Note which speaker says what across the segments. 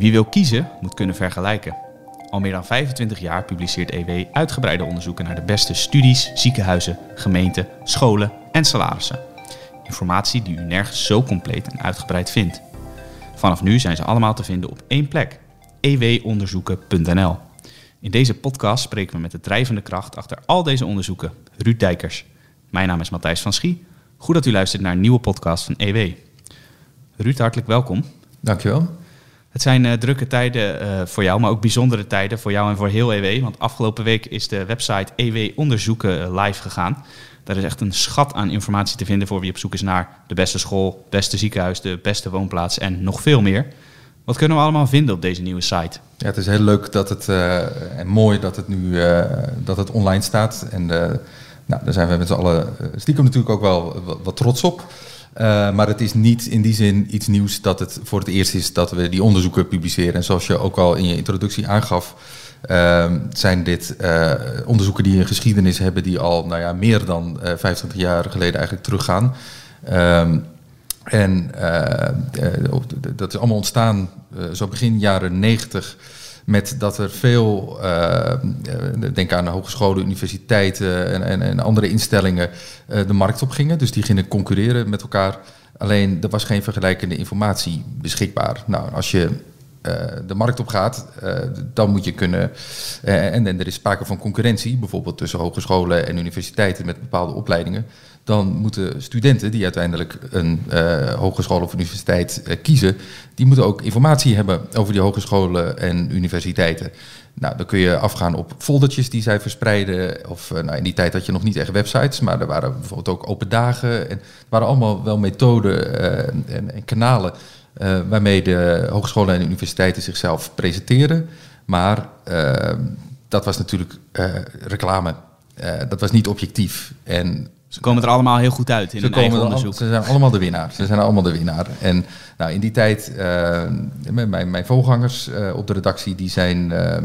Speaker 1: Wie wil kiezen, moet kunnen vergelijken. Al meer dan 25 jaar publiceert EW uitgebreide onderzoeken naar de beste studies, ziekenhuizen, gemeenten, scholen en salarissen. Informatie die u nergens zo compleet en uitgebreid vindt. Vanaf nu zijn ze allemaal te vinden op één plek: ewonderzoeken.nl. In deze podcast spreken we met de drijvende kracht achter al deze onderzoeken, Ruud Dijkers. Mijn naam is Matthijs van Schie. Goed dat u luistert naar een nieuwe podcast van EW. Ruud, hartelijk welkom.
Speaker 2: Dankjewel.
Speaker 1: Het zijn uh, drukke tijden uh, voor jou, maar ook bijzondere tijden voor jou en voor heel EW. Want afgelopen week is de website EW Onderzoeken uh, live gegaan. Daar is echt een schat aan informatie te vinden voor wie op zoek is naar de beste school, beste ziekenhuis, de beste woonplaats en nog veel meer. Wat kunnen we allemaal vinden op deze nieuwe site?
Speaker 2: Ja, het is heel leuk dat het, en mooi dat het nu dat het online staat. En nou, daar zijn we met z'n allen stiekem natuurlijk ook wel wat trots op. Uh, maar het is niet in die zin iets nieuws dat het voor het eerst is dat we die onderzoeken publiceren. En zoals je ook al in je introductie aangaf, uh, zijn dit uh, onderzoeken die een geschiedenis hebben die al nou ja, meer dan 25 jaar geleden eigenlijk teruggaan. Ehm, en dat is allemaal ontstaan zo begin jaren 90 met dat er veel, uh, denk aan hogescholen, universiteiten en, en, en andere instellingen, uh, de markt op gingen. Dus die gingen concurreren met elkaar. Alleen er was geen vergelijkende informatie beschikbaar. Nou, als je de markt op gaat, dan moet je kunnen. en, en er is sprake van concurrentie, bijvoorbeeld tussen hogescholen en universiteiten met bepaalde opleidingen dan moeten studenten die uiteindelijk een hogeschool of universiteit kiezen, die moeten ook informatie hebben over die hogescholen en universiteiten. Nou, dan kun je afgaan op foldertjes die zij verspreiden. Of nou, in die tijd had je nog niet echt websites, maar er waren bijvoorbeeld ook open dagen. En er waren allemaal wel methoden en, en, kanalen waarmee de hogescholen en universiteiten zichzelf presenteren. Maar dat was natuurlijk reclame. dat was niet objectief. En
Speaker 1: ze komen er allemaal heel goed uit in
Speaker 2: ze
Speaker 1: een eigen onderzoek.
Speaker 2: ze zijn allemaal de winnaar. Ze zijn allemaal de winnaar. En nou, in die tijd, uh, mijn, mijn voorgangers uh, op de redactie, die zijn uh,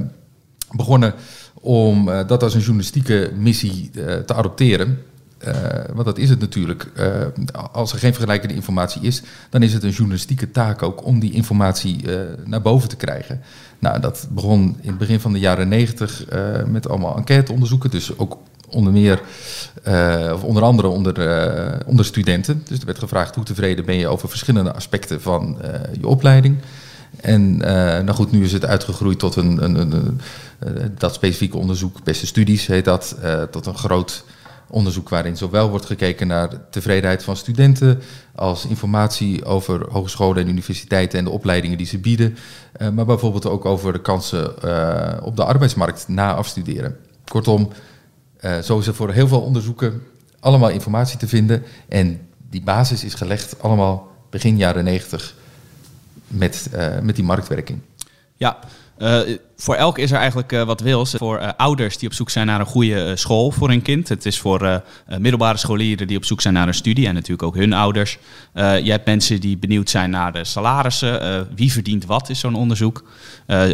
Speaker 2: begonnen om dat als een journalistieke missie te adopteren. Want dat is het natuurlijk. als er geen vergelijkende informatie is, dan is het een journalistieke taak ook om die informatie naar boven te krijgen. Nou, dat begon in het begin van de jaren negentig met allemaal enquêteonderzoeken. Dus ook onder meer, of onder andere onder, onder studenten. Dus er werd gevraagd hoe tevreden ben je over verschillende aspecten van je opleiding. En nou goed, nu is het uitgegroeid tot een, een, een, dat specifieke onderzoek, beste studies heet dat, tot een groot onderzoek waarin zowel wordt gekeken naar de tevredenheid van studenten als informatie over hogescholen en universiteiten en de opleidingen die ze bieden, maar bijvoorbeeld ook over de kansen op de arbeidsmarkt na afstuderen. Kortom, uh, zo is er voor heel veel onderzoeken allemaal informatie te vinden. En die basis is gelegd allemaal begin jaren 90 met, met die marktwerking.
Speaker 1: Ja, uh, voor elk is er eigenlijk uh, wat wils. Voor uh, ouders die op zoek zijn naar een goede school voor hun kind. Het is voor middelbare scholieren die op zoek zijn naar een studie. En natuurlijk ook hun ouders. je hebt mensen die benieuwd zijn naar de salarissen. wie verdient wat is zo'n onderzoek.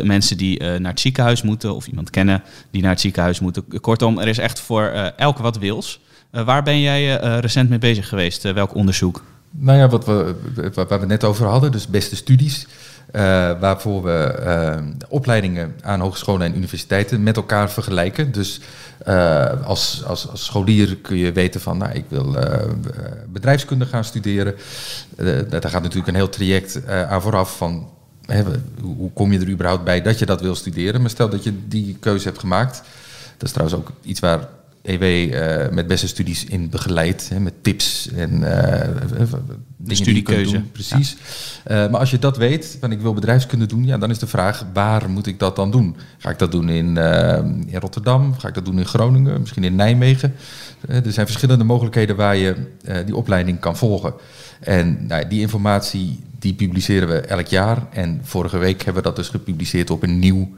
Speaker 1: mensen die naar het ziekenhuis moeten. Of iemand kennen die naar het ziekenhuis moeten. Kortom, er is echt voor elk wat wils. waar ben jij recent mee bezig geweest? welk onderzoek?
Speaker 2: Nou ja, wat we, waar we net over hadden. Dus beste studies. Uh, waarvoor we uh, opleidingen aan hogescholen en universiteiten met elkaar vergelijken. Dus uh, als, als, als, scholier kun je weten van, nou, ik wil bedrijfskunde gaan studeren. daar gaat natuurlijk een heel traject aan vooraf van, hè, hoe kom je er überhaupt bij dat je dat wil studeren? Maar stel dat je die keuze hebt gemaakt. Dat is trouwens ook iets waar EW uh, met beste studies in begeleid, hè, met tips en uh,
Speaker 1: de studiekeuze.
Speaker 2: Doen, precies. Ja. Uh, maar als je dat weet, van ik wil bedrijfskunde doen, ja, dan is de vraag waar moet ik dat dan doen? Ga ik dat doen in, in Rotterdam? Ga ik dat doen in Groningen? Misschien in Nijmegen? er zijn verschillende mogelijkheden waar je die opleiding kan volgen. En nou, die informatie die publiceren we elk jaar. En vorige week hebben we dat dus gepubliceerd op een nieuw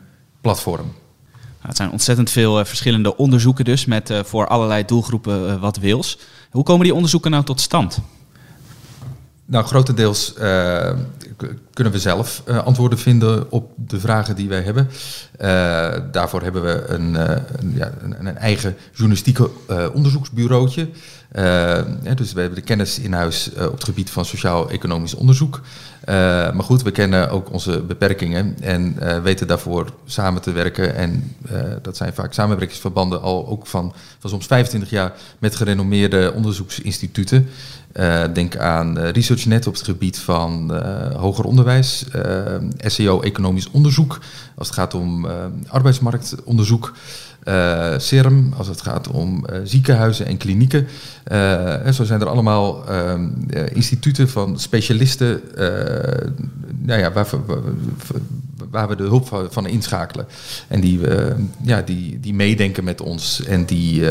Speaker 2: platform.
Speaker 1: Nou, het zijn ontzettend veel uh, verschillende onderzoeken dus, met uh, voor allerlei doelgroepen uh, wat wils. Hoe komen die onderzoeken nou tot stand?
Speaker 2: Nou, grotendeels kunnen we zelf antwoorden vinden op de vragen die wij hebben. daarvoor hebben we een, een, ja, een, een eigen journalistieke onderzoeksbureautje. dus we hebben de kennis in huis op het gebied van sociaal-economisch onderzoek. Maar goed, we kennen ook onze beperkingen en weten daarvoor samen te werken. En dat zijn vaak samenwerkingsverbanden al ook van, van soms 25 jaar met gerenommeerde onderzoeksinstituten. denk aan ResearchNet op het gebied van hoger onderwijs, SEO economisch onderzoek als het gaat om arbeidsmarktonderzoek. Uh, CERM, als het gaat om uh, ziekenhuizen en klinieken. Uh, zo zijn er allemaal ehm, instituten van specialisten nou ja, waar, waar, we de hulp van, inschakelen. En die, ja, die, die meedenken met ons en die,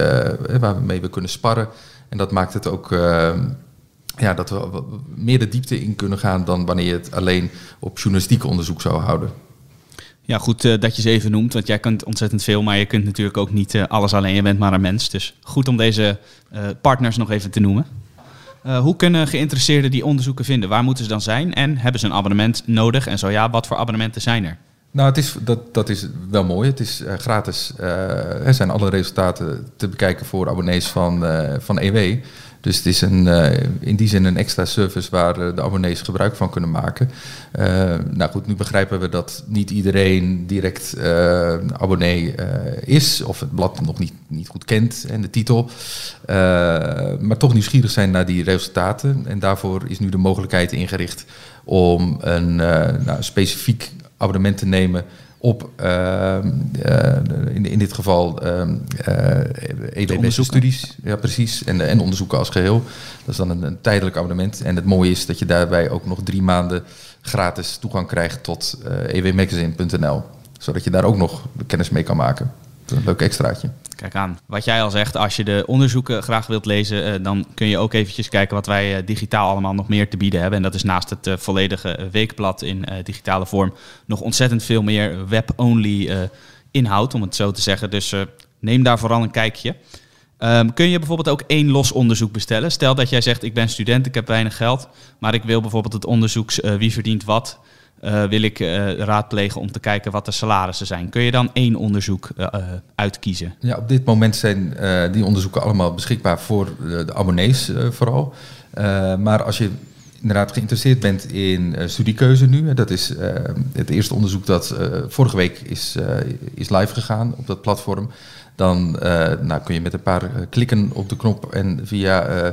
Speaker 2: waar we we kunnen sparren. En dat maakt het ook ja, dat we meer de diepte in kunnen gaan dan wanneer je het alleen op journalistiek onderzoek zou houden.
Speaker 1: Ja, goed uh, dat je ze even noemt, want jij kunt ontzettend veel, maar je kunt natuurlijk ook niet uh, alles alleen. Je bent maar een mens. Dus goed om deze uh, partners nog even te noemen. hoe kunnen geïnteresseerden die onderzoeken vinden? Waar moeten ze dan zijn? En hebben ze een abonnement nodig? En zo ja, wat voor abonnementen zijn er?
Speaker 2: Nou, het is, dat, dat is wel mooi. Het is gratis. er zijn alle resultaten te bekijken voor abonnees van, van EW. Dus het is een, uh, in die zin een extra service waar uh, de abonnees gebruik van kunnen maken. Uh, nou goed, nu begrijpen we dat niet iedereen direct abonnee is of het blad nog niet, niet goed kent en de titel. maar toch nieuwsgierig zijn naar die resultaten. En daarvoor is nu de mogelijkheid ingericht om een nou, specifiek abonnement te nemen op, uh, in, in dit geval, uh, studies Ja, precies. En, en onderzoeken als geheel. Dat is dan een, een, tijdelijk abonnement. En het mooie is dat je daarbij ook nog drie maanden gratis toegang krijgt tot ewmagazine.nl. Zodat je daar ook nog kennis mee kan maken. een leuk extraatje.
Speaker 1: Kijk aan. Wat jij al zegt, als je de onderzoeken graag wilt lezen, eh, dan kun je ook eventjes kijken wat wij eh, digitaal allemaal nog meer te bieden hebben. En dat is naast het eh, volledige weekblad in digitale vorm nog ontzettend veel meer web-only inhoud, om het zo te zeggen. Dus neem daar vooral een kijkje. Ehm, kun je bijvoorbeeld ook één los onderzoek bestellen? Stel dat jij zegt, ik ben student, ik heb weinig geld, maar ik wil bijvoorbeeld het onderzoek wie verdient wat uh, wil ik uh, raadplegen om te kijken wat de salarissen zijn. Kun je dan één onderzoek uh, uitkiezen?
Speaker 2: Ja, op dit moment zijn die onderzoeken allemaal beschikbaar voor de abonnees vooral. maar als je inderdaad geïnteresseerd bent in studiekeuze nu, dat is het eerste onderzoek dat vorige week is, is live gegaan op dat platform. Dan uh, nou, kun je met een paar klikken op de knop en via uh,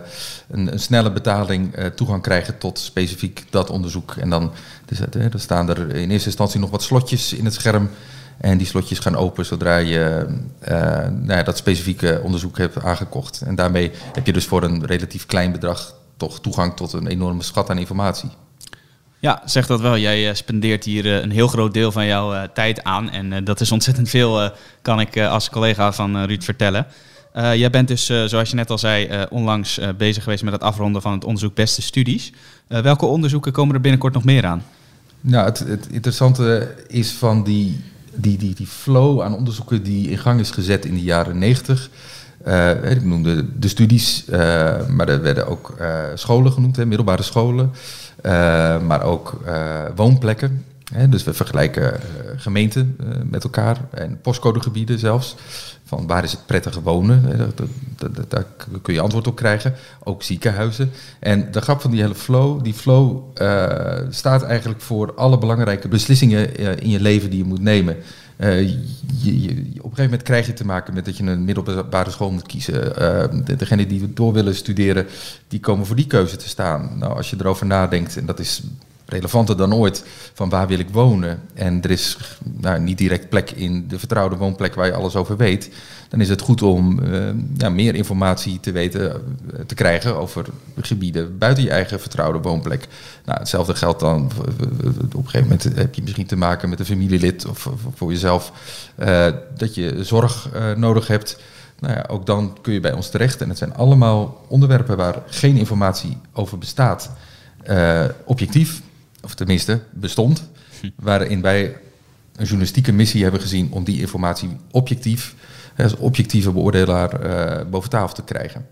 Speaker 2: een, een, snelle betaling toegang krijgen tot specifiek dat onderzoek. En dan dus, staan er in eerste instantie nog wat slotjes in het scherm. En die slotjes gaan open zodra je nou ja, dat specifieke onderzoek hebt aangekocht. En daarmee heb je dus voor een relatief klein bedrag toch toegang tot een enorme schat aan informatie.
Speaker 1: Ja, zeg dat wel. Jij spendeert hier een heel groot deel van jouw tijd aan. En dat is ontzettend veel, kan ik als collega van Ruud vertellen. jij bent dus, zoals je net al zei, onlangs bezig geweest met het afronden van het onderzoek Beste Studies. welke onderzoeken komen er binnenkort nog meer aan?
Speaker 2: Nou, het, het interessante is van die, die, die, die flow aan onderzoeken die in gang is gezet in de jaren 90. Uh, ik noemde de studies, maar er werden ook scholen genoemd, hè, middelbare scholen, maar ook woonplekken. Hè, dus we vergelijken gemeenten met elkaar en postcodegebieden zelfs van waar is het prettige wonen? Daar kun je antwoord op krijgen. Ook ziekenhuizen. En de grap van die hele flow, die flow staat eigenlijk voor alle belangrijke beslissingen in je leven die je moet nemen. Uh, je, op een gegeven moment krijg je te maken met dat je een middelbare school moet kiezen. De, degenen die door willen studeren, die komen voor die keuze te staan. Nou, als je erover nadenkt, en dat is relevanter dan ooit van waar wil ik wonen. En er is nou, niet direct plek in de vertrouwde woonplek waar je alles over weet. Dan is het goed om uh, ja, meer informatie te weten, uh, te krijgen over gebieden buiten je eigen vertrouwde woonplek. Nou, hetzelfde geldt dan, op een gegeven moment heb je misschien te maken met een familielid of, voor jezelf, dat je zorg nodig hebt. Nou ja, ook dan kun je bij ons terecht. En het zijn allemaal onderwerpen waar geen informatie over bestaat. objectief, of tenminste bestond, waarin wij een journalistieke missie hebben gezien om die informatie objectief, als objectieve beoordelaar, uh, boven tafel te krijgen.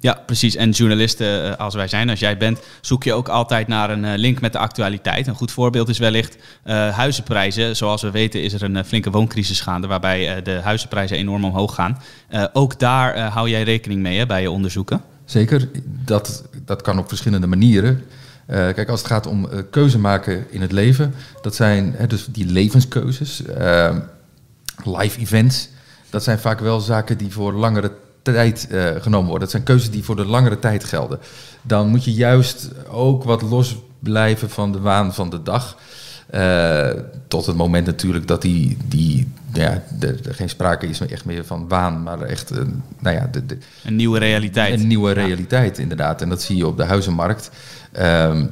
Speaker 1: Ja, precies. En journalisten eh, als wij zijn, als jij bent, zoek je ook altijd naar een eh, link met de actualiteit. Een goed voorbeeld is wellicht uh, huizenprijzen. Zoals we weten is er een flinke wooncrisis gaande, waarbij de huizenprijzen enorm omhoog gaan. ook daar hou jij rekening mee hè, bij je onderzoeken?
Speaker 2: Zeker, dat, dat kan op verschillende manieren. Eh, kijk, als het gaat om uh, keuze maken in het leven, dat zijn hè, dus die levenskeuzes, uh, live events, dat zijn vaak wel zaken die voor langere tijd genomen worden. Dat zijn keuzes die voor de langere tijd gelden. Dan moet je juist ook wat los blijven van de waan van de dag. Tot het moment natuurlijk dat die, die ja, er geen sprake is echt meer van waan, maar echt een, nou ja, de, de,
Speaker 1: een nieuwe realiteit.
Speaker 2: Een nieuwe realiteit, inderdaad. En dat zie je op de huizenmarkt. Um,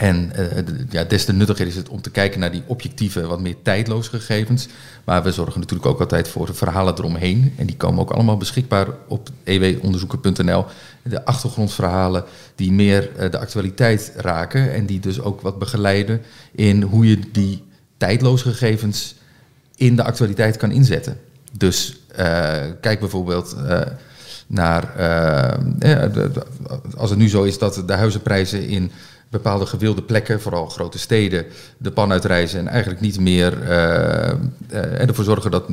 Speaker 2: en uh, ja, des te nuttiger is het om te kijken naar die objectieve, wat meer tijdloze gegevens. Maar we zorgen natuurlijk ook altijd voor de verhalen eromheen. En die komen ook allemaal beschikbaar op ewonderzoeken.nl. De achtergrondverhalen die meer uh, de actualiteit raken. En die dus ook wat begeleiden in hoe je die tijdloze gegevens in de actualiteit kan inzetten. Dus uh, kijk bijvoorbeeld naar, als het nu zo is dat de huizenprijzen in bepaalde gewilde plekken, vooral grote steden, de pan uitreizen en eigenlijk niet meer uh, uh, ervoor zorgen dat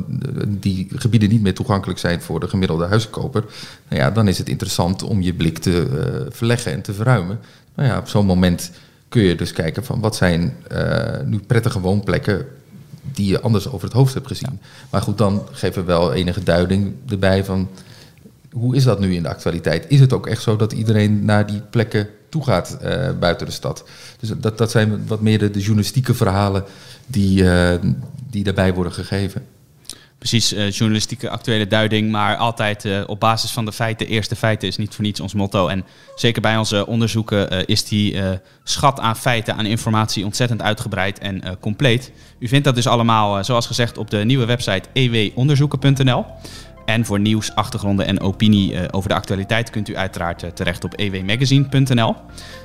Speaker 2: die gebieden niet meer toegankelijk zijn voor de gemiddelde huizenkoper. Nou ja, dan is het interessant om je blik te uh, verleggen en te verruimen. Nou ja, op zo'n moment kun je dus kijken van wat zijn nu prettige woonplekken die je anders over het hoofd hebt gezien. Maar goed, dan geven we wel enige duiding erbij van hoe is dat nu in de actualiteit? Is het ook echt zo dat iedereen naar die plekken toe gaat uh, buiten de stad? Dus dat, dat zijn wat meer de, journalistieke verhalen die, uh, die daarbij worden gegeven.
Speaker 1: Precies, uh, journalistieke actuele duiding, maar altijd op basis van de feiten. Eerste feiten is niet voor niets ons motto. En zeker bij onze onderzoeken is die schat aan feiten, aan informatie ontzettend uitgebreid en compleet. U vindt dat dus allemaal, zoals gezegd, op de nieuwe website ewonderzoeken.nl. En voor nieuws, achtergronden en opinie uh, over de actualiteit kunt u uiteraard uh, terecht op ewmagazine.nl.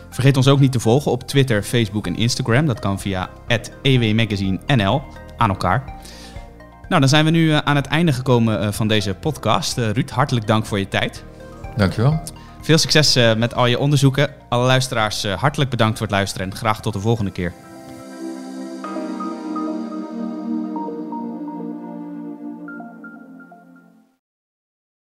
Speaker 1: Vergeet ons ook niet te volgen op Twitter, Facebook en Instagram. Dat kan via ewmagazinenl aan elkaar. Nou, dan zijn we nu uh, aan het einde gekomen van deze podcast. Ruud, hartelijk dank voor je tijd.
Speaker 2: Dankjewel.
Speaker 1: Veel succes met al je onderzoeken. Alle luisteraars hartelijk bedankt voor het luisteren en graag tot de volgende keer.